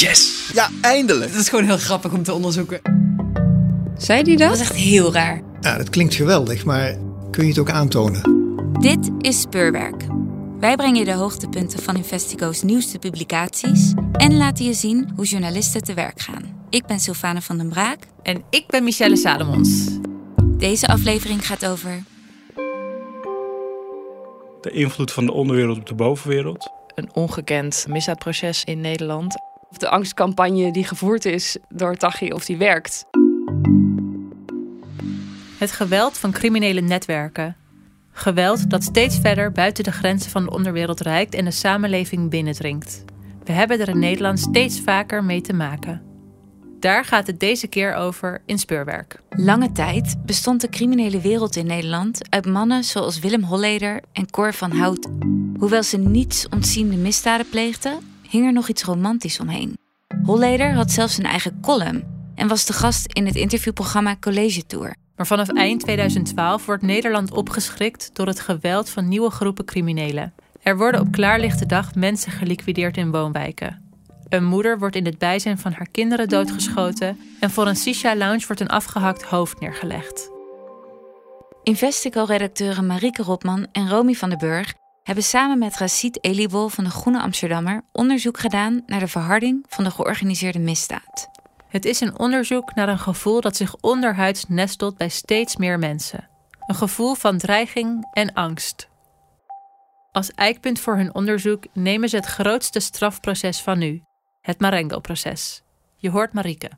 Yes! Ja, eindelijk! Dat is gewoon heel grappig om te onderzoeken. Zei die dat? Dat was echt heel raar. Ja, dat klinkt geweldig, maar kun je het ook aantonen? Dit is Speurwerk. Wij brengen je de hoogtepunten van Investigo's nieuwste publicaties en laten je zien hoe journalisten te werk gaan. Ik ben Sylvane van den Braak. En ik ben Michelle Salomons. Deze aflevering gaat over de invloed van de onderwereld op de bovenwereld. Een ongekend misdaadproces in Nederland. Of de angstcampagne die gevoerd is door Taghi, of die werkt. Het geweld van criminele netwerken. Geweld dat steeds verder buiten de grenzen van de onderwereld reikt en de samenleving binnendringt. We hebben er in Nederland steeds vaker mee te maken. Daar gaat het deze keer over in Speurwerk. Lange tijd bestond de criminele wereld in Nederland uit mannen zoals Willem Holleder en Cor van Hout. Hoewel ze niets ontziende misdaden pleegden, hing er nog iets romantisch omheen. Holleder had zelfs een eigen column en was de gast in het interviewprogramma College Tour. Maar vanaf eind 2012 wordt Nederland opgeschrikt door het geweld van nieuwe groepen criminelen. Er worden op klaarlichte dag mensen geliquideerd in woonwijken. Een moeder wordt in het bijzijn van haar kinderen doodgeschoten en voor een Sisha-lounge wordt een afgehakt hoofd neergelegd. Investico-redacteuren Marieke Rotman en Romy van den Burg hebben samen met Racit Elibol van de Groene Amsterdammer onderzoek gedaan naar de verharding van de georganiseerde misdaad. Het is een onderzoek naar een gevoel dat zich onderhuids nestelt bij steeds meer mensen. Een gevoel van dreiging en angst. Als eikpunt voor hun onderzoek nemen ze het grootste strafproces van nu, het Marengo-proces. Je hoort Marieke.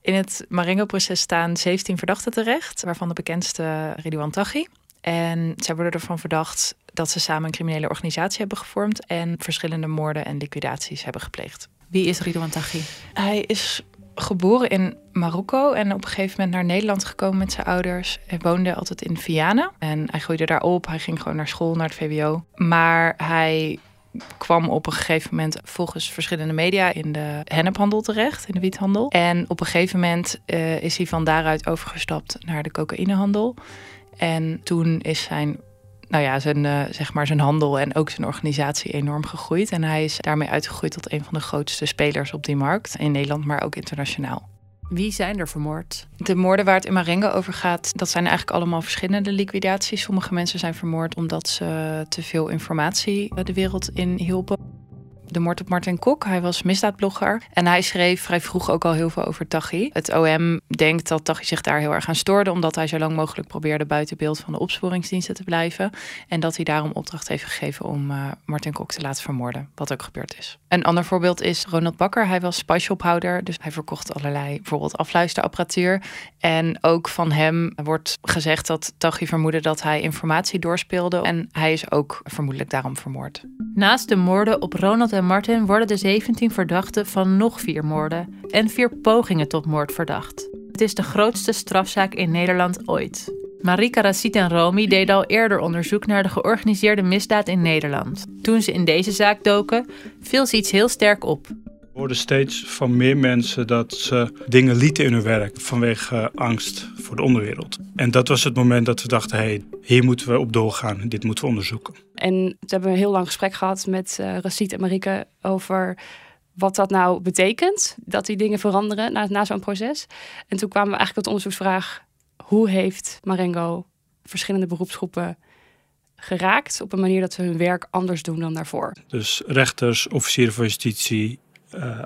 In het Marengo-proces staan 17 verdachten terecht, waarvan de bekendste Ridouan Taghi. En zij worden ervan verdacht dat ze samen een criminele organisatie hebben gevormd en verschillende moorden en liquidaties hebben gepleegd. Wie is Ridouan Taghi? Hij is geboren in Marokko en op een gegeven moment naar Nederland gekomen met zijn ouders. Hij woonde altijd in Vianen en hij groeide daar op. Hij ging gewoon naar school, naar het VWO. Maar hij kwam op een gegeven moment volgens verschillende media in de hennephandel terecht, in de wiethandel. En op een gegeven moment uh, is hij van daaruit overgestapt naar de cocaïnehandel. En toen is zijn, nou ja, zijn, uh, zeg maar zijn handel en ook zijn organisatie enorm gegroeid. En hij is daarmee uitgegroeid tot een van de grootste spelers op die markt in Nederland, maar ook internationaal. Wie zijn er vermoord? De moorden waar het in Marengo over gaat, dat zijn eigenlijk allemaal verschillende liquidaties. Sommige mensen zijn vermoord omdat ze te veel informatie de wereld in hielpen de moord op Martin Kok. Hij was misdaadblogger en hij schreef vrij vroeg ook al heel veel over Taghi. Het OM denkt dat Taghi zich daar heel erg aan stoorde, omdat hij zo lang mogelijk probeerde buiten beeld van de opsporingsdiensten te blijven. En dat hij daarom opdracht heeft gegeven om uh, Martin Kok te laten vermoorden, wat ook gebeurd is. Een ander voorbeeld is Ronald Bakker. Hij was spyshop-houder, dus hij verkocht allerlei bijvoorbeeld afluisterapparatuur. En ook van hem wordt gezegd dat Taghi vermoedde dat hij informatie doorspeelde en hij is ook vermoedelijk daarom vermoord. Naast de moorden op Ronald en Martin worden de 17 verdachten van nog vier moorden en vier pogingen tot moord verdacht. Het is de grootste strafzaak in Nederland ooit. Marika Racit en Romy deden al eerder onderzoek naar de georganiseerde misdaad in Nederland. Toen ze in deze zaak doken, viel ze iets heel sterk op. We hoorden steeds van meer mensen dat ze dingen lieten in hun werk vanwege angst voor de onderwereld. En dat was het moment dat we dachten, hé, hey, hier moeten we op doorgaan, dit moeten we onderzoeken. En we hebben een heel lang gesprek gehad met uh, Racit en Marieke over wat dat nou betekent, dat die dingen veranderen na, na zo'n proces. En toen kwamen we eigenlijk tot de onderzoeksvraag, hoe heeft Marengo verschillende beroepsgroepen geraakt op een manier dat ze hun werk anders doen dan daarvoor? Dus rechters, officieren van justitie,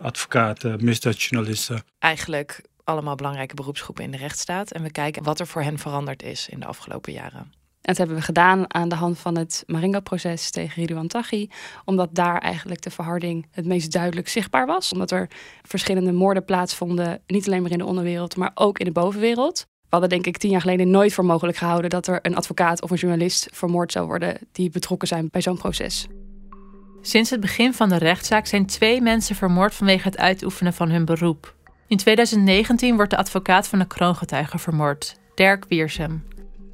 advocaten, misdaadjournalisten. Eigenlijk allemaal belangrijke beroepsgroepen in de rechtsstaat. En we kijken wat er voor hen veranderd is in de afgelopen jaren. En dat hebben we gedaan aan de hand van het Marengo-proces tegen Ridouan Taghi. Omdat daar eigenlijk de verharding het meest duidelijk zichtbaar was. Omdat er verschillende moorden plaatsvonden. Niet alleen maar in de onderwereld, maar ook in de bovenwereld. We hadden denk ik tien jaar geleden nooit voor mogelijk gehouden... dat er een advocaat of een journalist vermoord zou worden... die betrokken zijn bij zo'n proces. Sinds het begin van de rechtszaak zijn twee mensen vermoord vanwege het uitoefenen van hun beroep. In 2019 wordt de advocaat van de kroongetuige vermoord, Dirk Wiersum.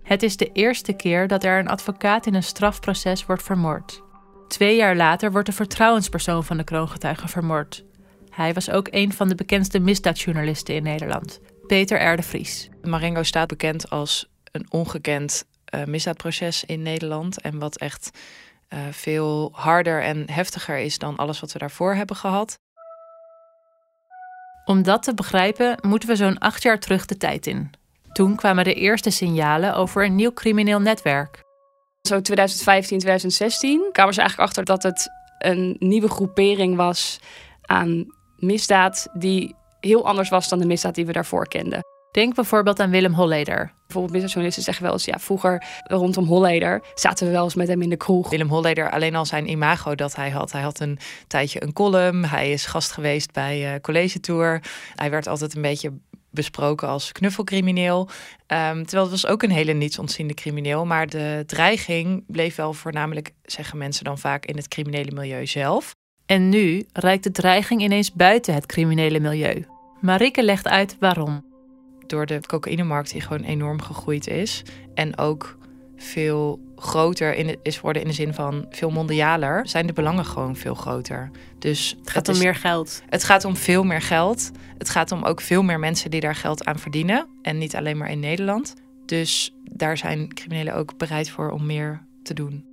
Het is de eerste keer dat er een advocaat in een strafproces wordt vermoord. Twee jaar later wordt de vertrouwenspersoon van de kroongetuige vermoord. Hij was ook een van de bekendste misdaadjournalisten in Nederland, Peter R. de Vries. Marengo staat bekend als een ongekend uh, misdaadproces in Nederland en wat echt uh, veel harder en heftiger is dan alles wat we daarvoor hebben gehad. Om dat te begrijpen moeten we zo'n acht jaar terug de tijd in. Toen kwamen de eerste signalen over een nieuw crimineel netwerk. Zo 2015, 2016 kwamen ze eigenlijk achter dat het een nieuwe groepering was aan misdaad die heel anders was dan de misdaad die we daarvoor kenden. Denk bijvoorbeeld aan Willem Holleder. Bijvoorbeeld misdaadjournalisten zeggen wel eens, ja, vroeger rondom Holleder zaten we wel eens met hem in de kroeg. Willem Holleder, alleen al zijn imago dat hij had. Hij had een tijdje een column. Hij is gast geweest bij uh, College Tour. Hij werd altijd een beetje besproken als knuffelcrimineel. Um, terwijl het was ook een hele niets ontziende crimineel. Maar de dreiging bleef wel voornamelijk, zeggen mensen dan vaak, in het criminele milieu zelf. En nu reikt de dreiging ineens buiten het criminele milieu. Marike legt uit waarom. Door de cocaïnemarkt die gewoon enorm gegroeid is. En ook veel groter in, is worden in de zin van veel mondialer, zijn de belangen gewoon veel groter. Dus het gaat om meer geld. Het gaat om veel meer geld. Het gaat om ook veel meer mensen die daar geld aan verdienen. En niet alleen maar in Nederland. Dus daar zijn criminelen ook bereid voor om meer te doen.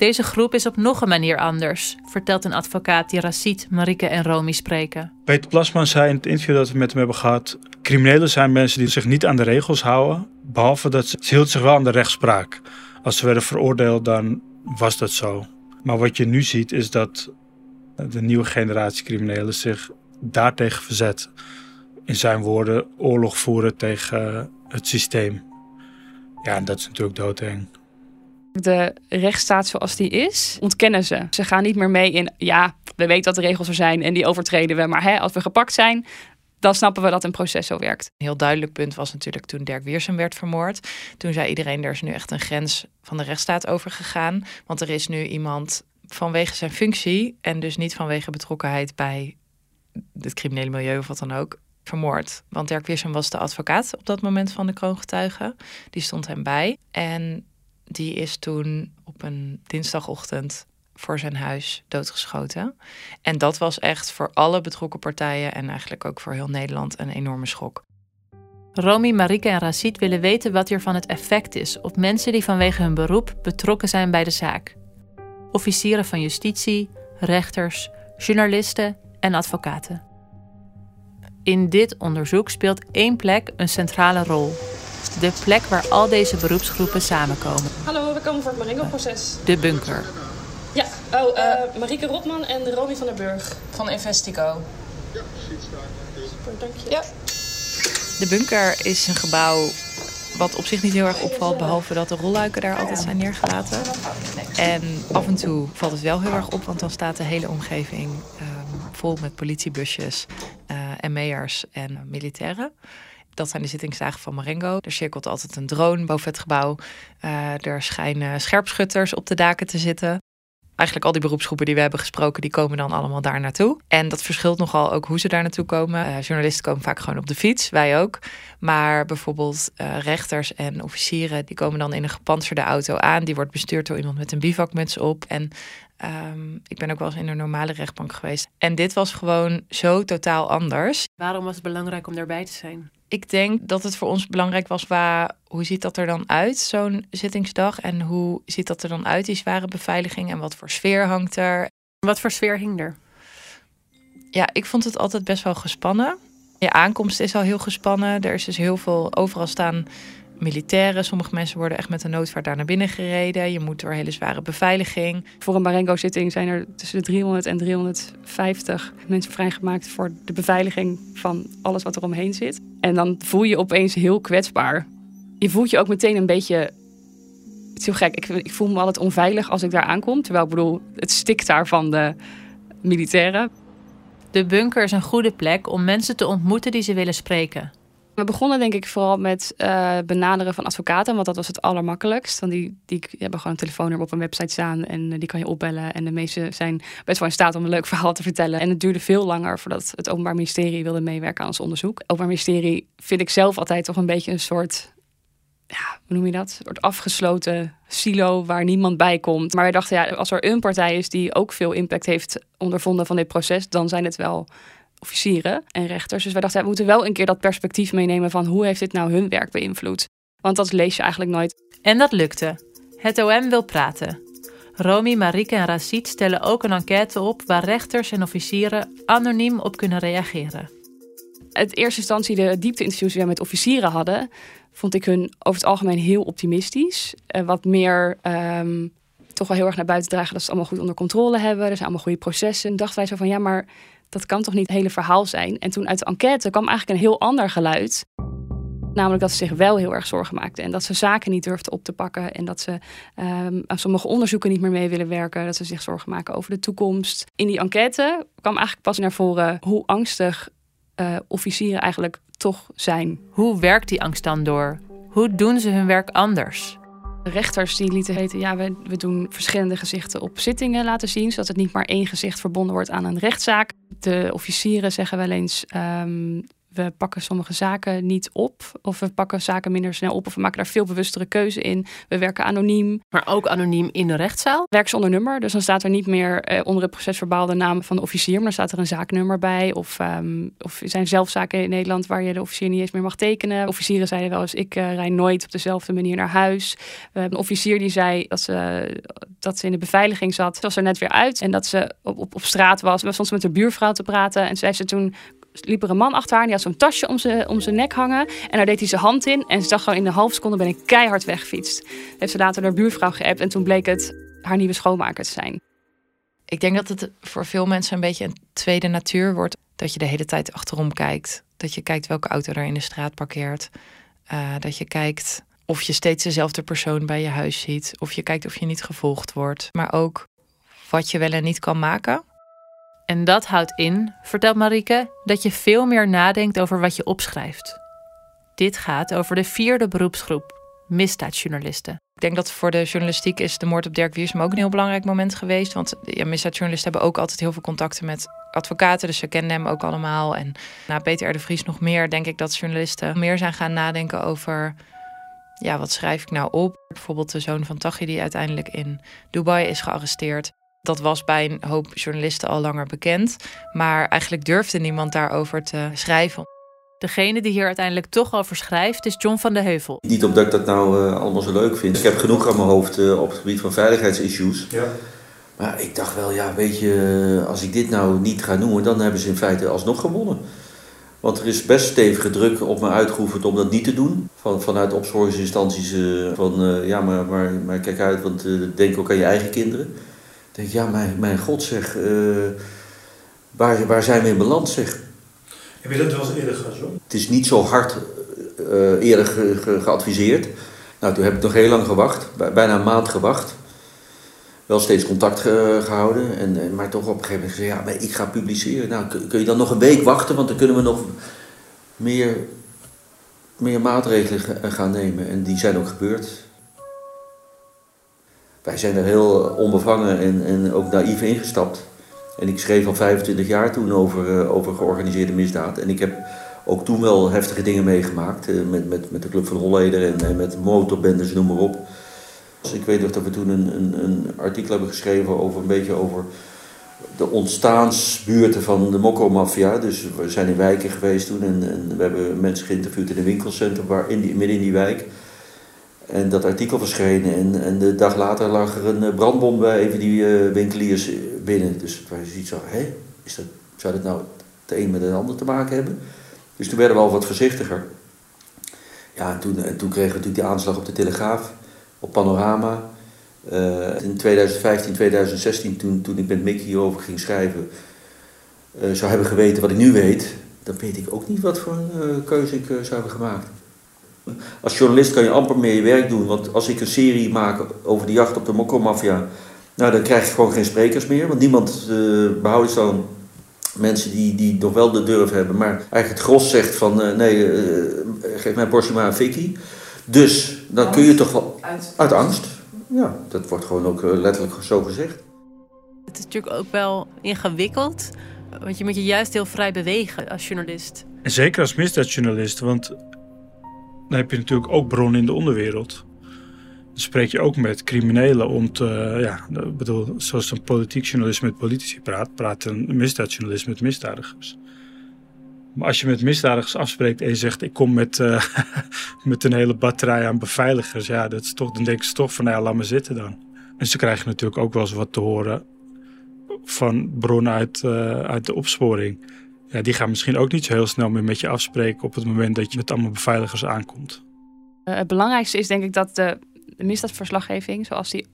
Deze groep is op nog een manier anders, vertelt een advocaat die Racit, Marike en Romy spreken. Peter Plasman zei in het interview dat we met hem hebben gehad: criminelen zijn mensen die zich niet aan de regels houden, behalve dat ze, hield zich wel aan de rechtspraak. Als ze werden veroordeeld, dan was dat zo. Maar wat je nu ziet is dat de nieuwe generatie criminelen zich daartegen verzet. In zijn woorden, oorlog voeren tegen het systeem. Ja, en dat is natuurlijk doodeng de rechtsstaat zoals die is, ontkennen ze. Ze gaan niet meer mee in, ja, we weten dat de regels er zijn en die overtreden we. Maar hè, als we gepakt zijn, dan snappen we dat een proces zo werkt. Een heel duidelijk punt was natuurlijk toen Dirk Wiersum werd vermoord. Toen zei iedereen, er is nu echt een grens van de rechtsstaat overgegaan. Want er is nu iemand vanwege zijn functie en dus niet vanwege betrokkenheid bij het criminele milieu of wat dan ook, vermoord. Want Dirk Wiersum was de advocaat op dat moment van de kroongetuigen. Die stond hem bij. En die is toen op een dinsdagochtend voor zijn huis doodgeschoten. En dat was echt voor alle betrokken partijen en eigenlijk ook voor heel Nederland een enorme schok. Romy, Marike en Racit willen weten wat er van het effect is op mensen die vanwege hun beroep betrokken zijn bij de zaak. Officieren van justitie, rechters, journalisten en advocaten. In dit onderzoek speelt één plek een centrale rol. De plek waar al deze beroepsgroepen samenkomen. Hallo, we komen voor het Maringo-proces. De bunker. Oh, uh, Marieke Rotman en Romy van der Burg. Van Investico. Ja, precies. Super, dank je. Ja. De bunker is een gebouw wat op zich niet heel erg opvalt, behalve dat de rolluiken daar altijd zijn neergelaten. En af en toe valt het wel heel erg op, want dan staat de hele omgeving um, vol met politiebusjes, uh, en ME'ers en militairen. Dat zijn de zittingsdagen van Marengo. Er cirkelt altijd een drone boven het gebouw. Uh, er schijnen scherpschutters op de daken te zitten. Eigenlijk al die beroepsgroepen die we hebben gesproken, die komen dan allemaal daar naartoe. En dat verschilt nogal ook hoe ze daar naartoe komen. Uh, journalisten komen vaak gewoon op de fiets, wij ook. Maar bijvoorbeeld uh, rechters en officieren, die komen dan in een gepantserde auto aan. Die wordt bestuurd door iemand met een bivakmuts op. En Um, ik ben ook wel eens in een normale rechtbank geweest. En dit was gewoon zo totaal anders. Waarom was het belangrijk om daarbij te zijn? Ik denk dat het voor ons belangrijk was waar, hoe ziet dat er dan uit, zo'n zittingsdag? En hoe ziet dat er dan uit, die zware beveiliging? En wat voor sfeer hangt er? Wat voor sfeer hing er? Ja, ik vond het altijd best wel gespannen. Je aankomst is al heel gespannen. Er is dus heel veel, overal staan militairen. Sommige mensen worden echt met een noodvaart daar naar binnen gereden. Je moet door hele zware beveiliging. Voor een Marengo-zitting zijn er tussen de 300 en 350 mensen vrijgemaakt voor de beveiliging van alles wat er omheen zit. En dan voel je opeens heel kwetsbaar. Je voelt je ook meteen een beetje. Het is heel gek. Ik, ik voel me altijd onveilig als ik daar aankom. Terwijl ik bedoel, het stikt daar van de militairen. De bunker is een goede plek om mensen te ontmoeten die ze willen spreken. We begonnen denk ik vooral met uh, benaderen van advocaten, want dat was het allermakkelijkst. Want die, die hebben gewoon een telefoonnummer op een website staan en eh, die kan je opbellen. En de meeste zijn best wel in staat om een leuk verhaal te vertellen. En het duurde veel langer voordat het Openbaar Ministerie wilde meewerken aan ons onderzoek. Het Openbaar Ministerie vind ik zelf altijd toch een beetje een soort ja, hoe noem je dat? Een soort afgesloten silo waar niemand bij komt. Maar wij dachten, ja, als er een partij is die ook veel impact heeft ondervonden van dit proces, dan zijn het wel officieren en rechters. Dus wij dachten, we moeten wel een keer dat perspectief meenemen van hoe heeft dit nou hun werk beïnvloed? Want dat lees je eigenlijk nooit. En dat lukte. Het OM wil praten. Romy, Marike en Racit stellen ook een enquête op waar rechters en officieren anoniem op kunnen reageren. Het eerste instantie de diepte-interviews die we met officieren hadden, vond ik hun over het algemeen heel optimistisch. Uh, wat meer ehm, toch wel heel erg naar buiten dragen dat ze het allemaal goed onder controle hebben. Er zijn allemaal goede processen. En dachten wij zo van ja, maar dat kan toch niet het hele verhaal zijn. En toen uit de enquête kwam eigenlijk een heel ander geluid. Namelijk dat ze zich wel heel erg zorgen maakten. En dat ze zaken niet durfden op te pakken. En dat ze um, aan sommige onderzoeken niet meer mee willen werken. Dat ze zich zorgen maken over de toekomst. In die enquête kwam eigenlijk pas naar voren hoe angstig uh, officieren eigenlijk toch zijn. Hoe werkt die angst dan door? Hoe doen ze hun werk anders? De rechters die lieten weten, ja, we, we doen verschillende gezichten op zittingen laten zien, zodat het niet maar één gezicht verbonden wordt aan een rechtszaak. De officieren zeggen wel eens, um, we pakken sommige zaken niet op. Of we pakken zaken minder snel op. Of we maken daar veel bewustere keuze in. We werken anoniem. Maar ook anoniem in de rechtszaal? Werk zonder nummer. Dus dan staat er niet meer eh, onder het procesverbaal de naam van de officier. Maar dan staat er een zaaknummer bij. Of, um, of zijn zelfzaken in Nederland waar je de officier niet eens meer mag tekenen. Officieren zeiden wel eens, ik uh, rij nooit op dezelfde manier naar huis. We hebben een officier die zei dat ze, dat ze in de beveiliging zat. Ze was er net weer uit. En dat ze op, op, op straat was. We stonden met de buurvrouw te praten. En zei ze toen liep er een man achter haar. Die had zo'n tasje om zijn, om zijn nek hangen. En daar deed hij zijn hand in. En ze dacht gewoon in een half seconde ben ik keihard weggefietst. Heeft ze later naar buurvrouw geappt. En toen bleek het haar nieuwe schoonmaker te zijn. Ik denk dat het voor veel mensen een beetje een tweede natuur wordt. Dat je de hele tijd achterom kijkt. Dat je kijkt welke auto er in de straat parkeert. Uh, dat je kijkt of je steeds dezelfde persoon bij je huis ziet. Of je kijkt of je niet gevolgd wordt. Maar ook wat je wel en niet kan maken. En dat houdt in, vertelt Marike, dat je veel meer nadenkt over wat je opschrijft. Dit gaat over de vierde beroepsgroep, misdaadjournalisten. Ik denk dat voor de journalistiek is de moord op Dirk Wiersum ook een heel belangrijk moment geweest. Want ja, misdaadjournalisten hebben ook altijd heel veel contacten met advocaten. Dus ze kennen hem ook allemaal. En na Peter R. de Vries nog meer, denk ik dat journalisten meer zijn gaan nadenken over... Ja, wat schrijf ik nou op? Bijvoorbeeld de zoon van Taghi die uiteindelijk in Dubai is gearresteerd. Dat was bij een hoop journalisten al langer bekend. Maar eigenlijk durfde niemand daarover te schrijven. Degene die hier uiteindelijk toch over schrijft is John van de Heuvel. Niet omdat ik dat nou uh, allemaal zo leuk vind. Ik heb genoeg aan mijn hoofd uh, op het gebied van veiligheidsissues. Ja. Maar ik dacht wel, ja, weet je, als ik dit nou niet ga noemen, dan hebben ze in feite alsnog gewonnen. Want er is best stevige druk op me uitgeoefend om dat niet te doen. Van, vanuit opsporingsinstanties uh, van, ja, maar, maar, maar, kijk uit, want denk ook aan je eigen kinderen denk ja, mijn, mijn god zeg, uh, waar, waar zijn we in beland zeg. Heb je dat wel eens eerder zo? Het is niet zo hard uh, eerder ge, ge, geadviseerd. Nou, toen heb ik nog heel lang gewacht, bijna een maand gewacht. Wel steeds contact ge, gehouden, en, maar toch op een gegeven moment gezegd, ja, maar ik ga publiceren. Nou, kun je dan nog een week wachten, want dan kunnen we nog meer, meer maatregelen gaan nemen. En die zijn ook gebeurd wij zijn er heel onbevangen en, en ook naïef ingestapt. En ik schreef al 25 jaar toen over, uh, over georganiseerde misdaad. En ik heb ook toen wel heftige dingen meegemaakt. Uh, met, met, met de Club van Holleder en, en met motorbendes, noem maar op. Dus ik weet nog dat we toen een, een, een, artikel hebben geschreven over een beetje over de ontstaansbuurten van de Mokko-maffia. Dus we zijn in wijken geweest toen en, en, we hebben mensen geïnterviewd in een winkelcentrum waar in die, midden in die wijk. En dat artikel verschenen en, en de dag later lag er een eh, brandbom bij een van die uh, winkeliers binnen. Dus het was iets zo, hé, is dat, zou dat nou het een met het ander te maken hebben? Dus toen werden we al wat voorzichtiger. Ja, en toen, en toen kregen we natuurlijk die aanslag op de Telegraaf, op Panorama. In 2015, 2016, toen, toen ik met Mick hierover ging schrijven, zou hebben geweten wat ik nu weet, dan weet ik ook niet wat voor een keuze ik zou hebben gemaakt. Als journalist kan je amper meer je werk doen. Want als ik een serie maak over de jacht op de Mokko-maffia... Nou, dan krijg je gewoon geen sprekers meer. Want niemand uh, behoudt zo'n mensen die, die nog wel de durf hebben. Maar eigenlijk het gros zegt van... Uh, nee, uh, geef mij Borsje maar een fikkie. Dus dan angst. kun je toch wel... Uit, uit angst. Ja, dat wordt gewoon ook letterlijk zo gezegd. Het is natuurlijk ook wel ingewikkeld. Want je moet je juist heel vrij bewegen als journalist. En zeker als misdaadjournalist. Want dan heb je natuurlijk ook bronnen in de onderwereld. Dan spreek je ook met criminelen om te, ja, bedoel, zoals een politiek journalist met politici praat, praat een misdaadjournalist met misdadigers. Maar als je met misdadigers afspreekt en je zegt: Ik kom met, uh, met een hele batterij aan beveiligers, ja, dat is toch, dan denken ze toch van: nou laat me zitten dan. En ze krijgen natuurlijk ook wel eens wat te horen van bronnen uit, uh, uit de opsporing. Ja, die gaan misschien ook niet zo heel snel meer met je afspreken op het moment dat je met allemaal beveiligers aankomt. Uh, het belangrijkste is denk ik dat de, de misdaadverslaggeving, zoals die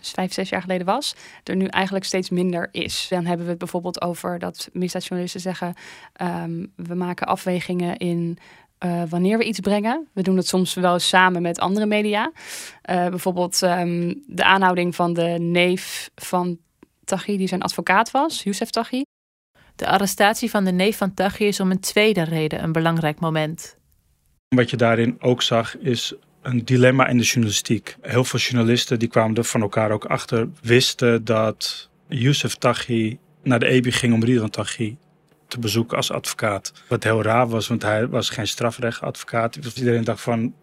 vijf, zes jaar geleden was, er nu eigenlijk steeds minder is. Dan hebben we het bijvoorbeeld over dat misdaadjournalisten zeggen: um, we maken afwegingen in uh, wanneer we iets brengen. We doen het soms wel samen met andere media. Uh, bijvoorbeeld um, de aanhouding van de neef van Taghi, die zijn advocaat was, Youssef Taghi. De arrestatie van de neef van Taghi is om een tweede reden een belangrijk moment. Wat je daarin ook zag is een dilemma in de journalistiek. Heel veel journalisten die kwamen er van elkaar ook achter, wisten dat Youssef Taghi naar de EBI ging om Ridwan Taghi te bezoeken als advocaat. Wat heel raar was, want hij was geen strafrechtadvocaat. Dus iedereen dacht van...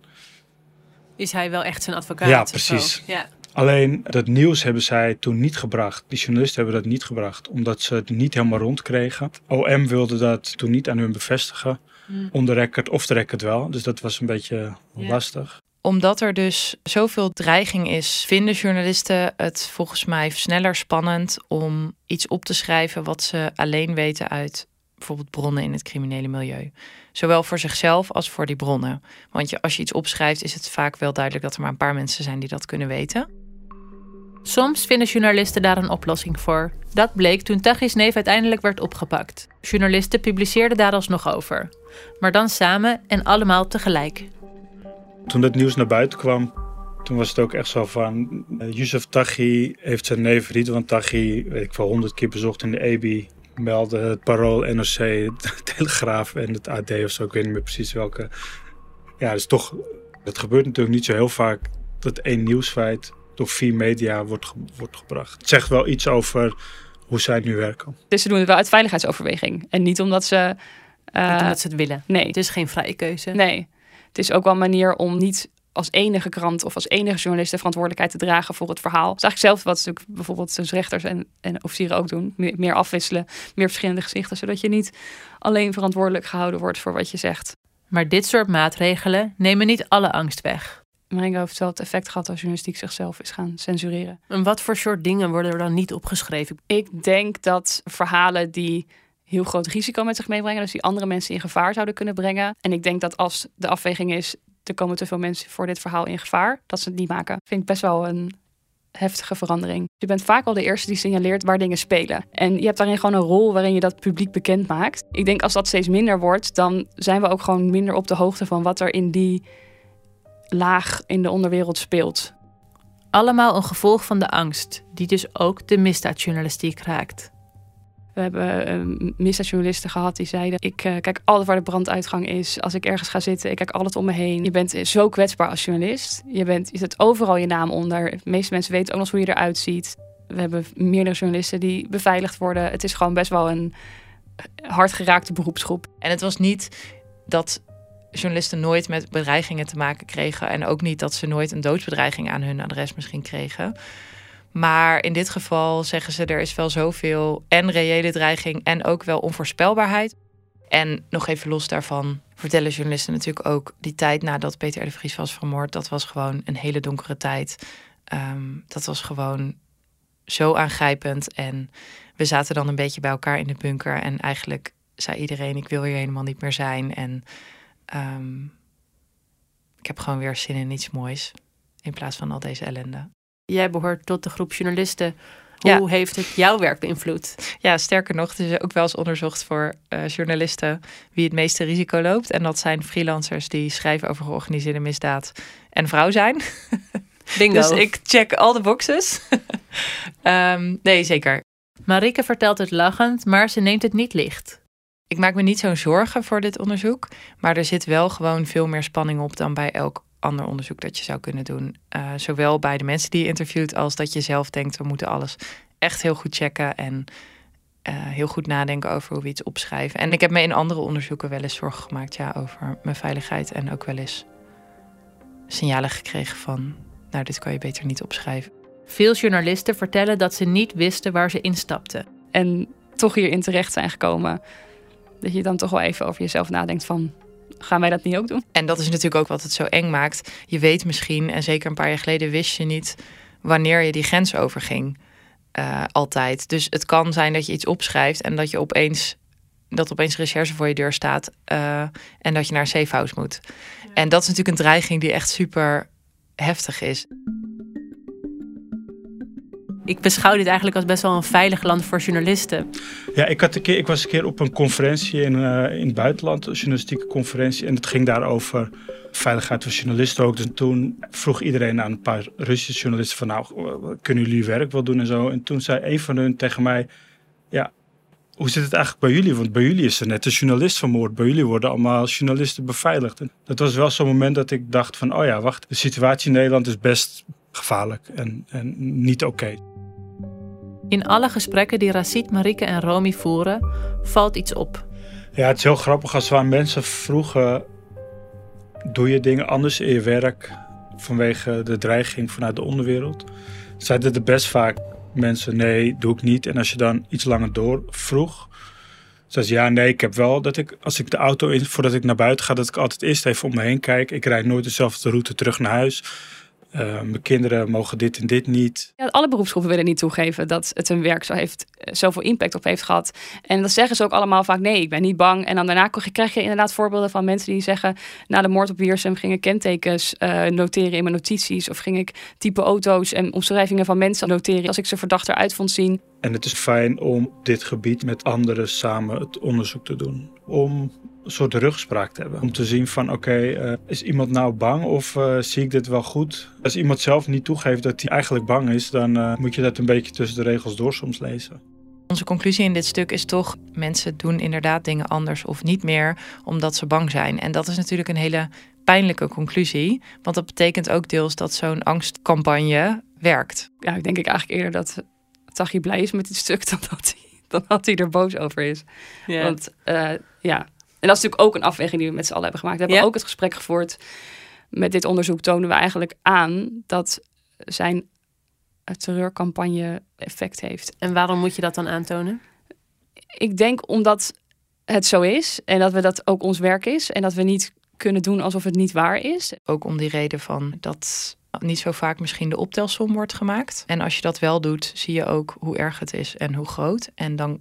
Is hij wel echt zijn advocaat? Ja, precies. Ja. Alleen dat nieuws hebben zij toen niet gebracht. Die journalisten hebben dat niet gebracht, omdat ze het niet helemaal rondkregen. OM wilde dat toen niet aan hun bevestigen. On the record of de record wel. Dus dat was een beetje lastig omdat er dus zoveel dreiging is, vinden journalisten het volgens mij sneller spannend om iets op te schrijven wat ze alleen weten uit bijvoorbeeld bronnen in het criminele milieu. Zowel voor zichzelf als voor die bronnen. Want je, als je iets opschrijft, is het vaak wel duidelijk dat er maar een paar mensen zijn die dat kunnen weten. Soms vinden journalisten daar een oplossing voor. Dat bleek toen Taghi's neef uiteindelijk werd opgepakt. Journalisten publiceerden daar alsnog over. Maar dan samen en allemaal tegelijk. Toen het nieuws naar buiten kwam, toen was het ook echt zo van... Uh, Yusuf Taghi heeft zijn neef Ridwan Taghi, weet ik wel, honderd keer bezocht in de EBI. Meldde het Parool, NOC, de Telegraaf en het AD of zo. Ik weet niet meer precies welke. Ja, dus toch, het gebeurt natuurlijk niet zo heel vaak dat één nieuwsfeit door vier media wordt, wordt gebracht. Het zegt wel iets over hoe zij nu werken. Dus ze doen het wel uit veiligheidsoverweging. En niet omdat ze... Uh, niet omdat ze het willen. Nee. Het is geen vrije keuze. Nee het is ook wel een manier om niet als enige krant of als enige journalist de verantwoordelijkheid te dragen voor het verhaal. Dat is eigenlijk zelf wat natuurlijk bijvoorbeeld dus rechters en, en officieren ook doen. Meer, afwisselen, meer verschillende gezichten, zodat je niet alleen verantwoordelijk gehouden wordt voor wat je zegt. Maar dit soort maatregelen nemen niet alle angst weg. Maringo heeft wel het effect gehad als journalistiek zichzelf is gaan censureren. En wat voor soort dingen worden er dan niet opgeschreven? Ik denk dat verhalen die heel groot risico met zich meebrengen. Dus die andere mensen in gevaar zouden kunnen brengen. En ik denk dat als de afweging is, er komen te veel mensen voor dit verhaal in gevaar, dat ze het niet maken. Vind ik best wel een heftige verandering. Je bent vaak wel de eerste die signaleert waar dingen spelen. En je hebt daarin gewoon een rol waarin je dat publiek bekend maakt. Ik denk als dat steeds minder wordt, dan zijn we ook gewoon minder op de hoogte van wat er in die laag in de onderwereld speelt. Allemaal een gevolg van de angst, die dus ook de misdaadjournalistiek raakt. We hebben uh, misdaadjournalisten gehad die zeiden: Ik uh, kijk altijd waar de branduitgang is. Als ik ergens ga zitten, ik kijk altijd om me heen. Je bent zo kwetsbaar als journalist. Je, bent, je zet overal je naam onder. De meeste mensen weten ook nog hoe je eruit ziet. We hebben meerdere journalisten die beveiligd worden. Het is gewoon best wel een hard geraakte beroepsgroep. En het was niet dat journalisten nooit met bedreigingen te maken kregen. En ook niet dat ze nooit een doodsbedreiging aan hun adres misschien kregen. Maar in dit geval zeggen ze er is wel zoveel en reële dreiging en ook wel onvoorspelbaarheid. En nog even los daarvan vertellen journalisten natuurlijk ook die tijd nadat Peter R. de Vries was vermoord. Dat was gewoon een hele donkere tijd. Ehm, dat was gewoon zo aangrijpend. En we zaten dan een beetje bij elkaar in de bunker. En eigenlijk zei iedereen: Ik wil hier helemaal niet meer zijn. En ehm, ik heb gewoon weer zin in iets moois. In plaats van al deze ellende. Jij behoort tot de groep journalisten. Hoe heeft het jouw werk beïnvloed? Ja, sterker nog, er is ook wel eens onderzocht voor uh, journalisten wie het meeste risico loopt. En dat zijn freelancers die schrijven over georganiseerde misdaad en vrouw zijn. Bingo. dus ik check al de boxes. um, nee, zeker. Marike vertelt het lachend, maar ze neemt het niet licht. Ik maak me niet zo'n zorgen voor dit onderzoek, maar er zit wel gewoon veel meer spanning op dan bij elk ander onderzoek dat je zou kunnen doen. Uh, zowel bij de mensen die je interviewt als dat je zelf denkt, we moeten alles echt heel goed checken en uh, heel goed nadenken over hoe we iets opschrijven. En ik heb me in andere onderzoeken wel eens zorgen gemaakt ja, over mijn veiligheid en ook wel eens signalen gekregen van, nou dit kan je beter niet opschrijven. Veel journalisten vertellen dat ze niet wisten waar ze instapten. En toch hierin terecht zijn gekomen. Dat je dan toch wel even over jezelf nadenkt van gaan wij dat niet ook doen? En dat is natuurlijk ook wat het zo eng maakt. Je weet misschien, en zeker een paar jaar geleden wist je niet wanneer je die grens overging. Uh, altijd. Dus het kan zijn dat je iets opschrijft en dat je opeens dat opeens recherche voor je deur staat uh, en dat je naar een safe house moet. En dat is natuurlijk een dreiging die echt super heftig is. Ik beschouw dit eigenlijk als best wel een veilig land voor journalisten. Ja, ik, had een keer, ik was een keer op een conferentie in, uh, in het buitenland, een journalistieke conferentie. En het ging daar over veiligheid van journalisten ook. Dus toen vroeg iedereen aan een paar Russische journalisten van nou, kunnen jullie werk wel doen en zo. En toen zei een van hun tegen mij, ja, hoe zit het eigenlijk bij jullie? Want bij jullie is er net een journalist vermoord. Bij jullie worden allemaal journalisten beveiligd. Dat was wel zo'n moment dat ik dacht van, oh ja, wacht, de situatie in Nederland is best gevaarlijk en, en niet oké. In alle gesprekken die Racit, Marike en Romy voeren, valt iets op. Ja, het is heel grappig als we aan mensen vroegen: doe je dingen anders in je werk vanwege de dreiging vanuit de onderwereld? Zeiden er best vaak mensen: nee, doe ik niet. En als je dan iets langer door vroeg, zei ze: ja, nee, ik heb wel dat ik als ik de auto in, voordat ik naar buiten ga, dat ik altijd eerst even om me heen kijk. Ik rijd nooit dezelfde route terug naar huis. Uh, mijn kinderen mogen dit en dit niet. Ja, alle beroepsgroepen willen niet toegeven dat het hun werk zo heeft, eh, zoveel impact op heeft gehad. En dan zeggen ze ook allemaal vaak nee, ik ben niet bang. En dan daarna krijg je inderdaad voorbeelden van mensen die zeggen... na de moord op Wiersum ging ik kentekens uh, noteren in mijn notities... of ging ik type auto's en omschrijvingen van mensen noteren... als ik ze verdacht eruit vond zien. En het is fijn om dit gebied met anderen samen het onderzoek te doen. Om een soort rugspraak te hebben. Om te zien van oké, eh, is iemand nou bang of uh, zie ik dit wel goed? Als iemand zelf niet toegeeft dat hij eigenlijk bang is, dan uh, moet je dat een beetje tussen de regels door soms lezen. Onze conclusie in dit stuk is toch: mensen doen inderdaad dingen anders of niet meer omdat ze bang zijn. En dat is natuurlijk een hele pijnlijke conclusie, want dat betekent ook deels dat zo'n angstcampagne werkt. Ja, ik denk ik eigenlijk eerder dat Tachi blij is met dit stuk dan dat hij, dan dat hij er boos over is. Yeah. Want ja, en dat is natuurlijk ook een afweging die we met z'n allen hebben gemaakt. We hebben ook het gesprek gevoerd. Met dit onderzoek tonen we eigenlijk aan dat zijn terreurcampagne effect heeft. En waarom moet je dat dan aantonen? Ik denk omdat het zo is en dat we dat ook ons werk is en dat we niet kunnen doen alsof het niet waar is. Ook om die reden van dat niet zo vaak misschien de optelsom wordt gemaakt. En als je dat wel doet, zie je ook hoe erg het is en hoe groot. En dan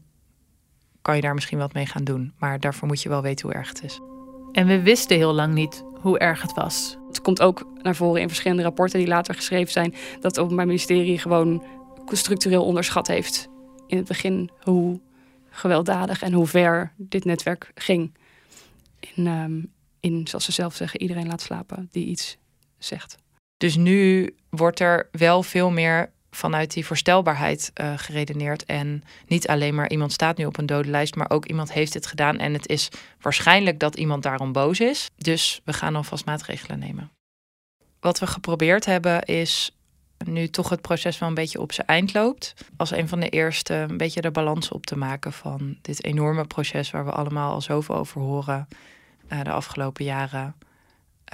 kan je daar misschien wat mee gaan doen. Maar daarvoor moet je wel weten hoe erg het is. En we wisten heel lang niet hoe erg het was. Het komt ook naar voren in verschillende rapporten die later geschreven zijn... dat het Openbaar Ministerie gewoon structureel onderschat heeft... in het begin hoe gewelddadig en hoe ver dit netwerk ging. In, um, in zoals ze zelf zeggen, iedereen laat slapen die iets zegt. Dus nu wordt er wel veel meer vanuit die voorstelbaarheid uh, geredeneerd. En niet alleen maar iemand staat nu op een dode lijst, maar ook iemand heeft het gedaan. En het is waarschijnlijk dat iemand daarom boos is. Dus we gaan alvast maatregelen nemen. Wat we geprobeerd hebben is nu toch het proces wel een beetje op zijn eind loopt. Als een van de eerste een beetje de balans op te maken van dit enorme proces waar we allemaal al zoveel over horen uh, de afgelopen jaren.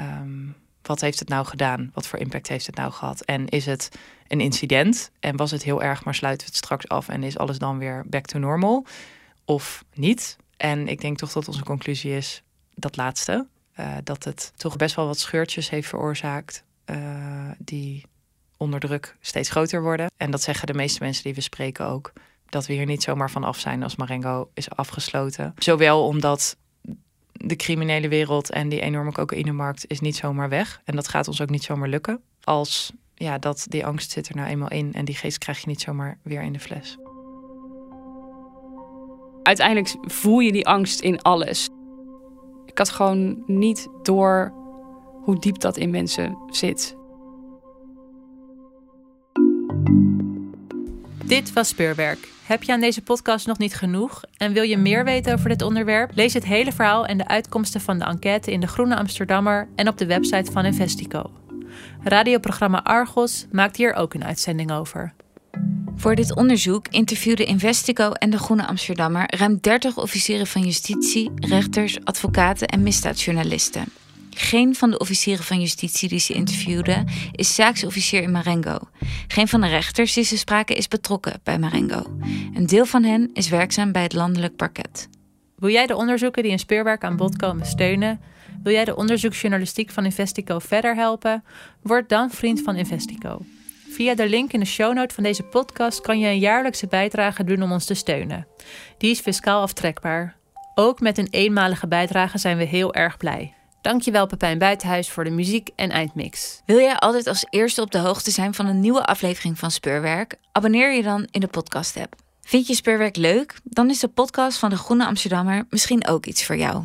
Um, wat heeft het nou gedaan? Wat voor impact heeft het nou gehad? En is het een incident? En was het heel erg, maar sluiten we het straks af en is alles dan weer back to normal? Of niet? En ik denk toch dat onze conclusie is dat laatste. Uh, dat het toch best wel wat scheurtjes heeft veroorzaakt. Uh, die onder druk steeds groter worden. En dat zeggen de meeste mensen die we spreken ook. Dat we hier niet zomaar van af zijn als Marengo is afgesloten. Zowel omdat de criminele wereld en die enorme cocaïnemarkt is niet zomaar weg. En dat gaat ons ook niet zomaar lukken. Als ja, dat die angst zit er nou eenmaal in en die geest krijg je niet zomaar weer in de fles. Uiteindelijk voel je die angst in alles. Ik had gewoon niet door hoe diep dat in mensen zit. Dit was Speurwerk. Heb je aan deze podcast nog niet genoeg en wil je meer weten over dit onderwerp? Lees het hele verhaal en de uitkomsten van de enquête in de Groene Amsterdammer en op de website van Investico. Radioprogramma Argos maakt hier ook een uitzending over. Voor dit onderzoek interviewden Investico en de Groene Amsterdammer ruim 30 officieren van justitie, rechters, advocaten en misdaadjournalisten. Geen van de officieren van justitie die ze interviewden is zaaksofficier in Marengo. Geen van de rechters die ze spraken is betrokken bij Marengo. Een deel van hen is werkzaam bij het landelijk parket. Wil jij de onderzoeken die in speurwerk aan bod komen steunen? Wil jij de onderzoeksjournalistiek van Investico verder helpen? Word dan vriend van Investico. Via de link in de shownote van deze podcast kan je een jaarlijkse bijdrage doen om ons te steunen. Die is fiscaal aftrekbaar. Ook met een eenmalige bijdrage zijn we heel erg blij. Dankjewel Pepijn Buitenhuis voor de muziek en eindmix. Wil jij altijd als eerste op de hoogte zijn van een nieuwe aflevering van Speurwerk? Abonneer je dan in de podcast-app. Vind je Speurwerk leuk? Dan is de podcast van de Groene Amsterdammer misschien ook iets voor jou.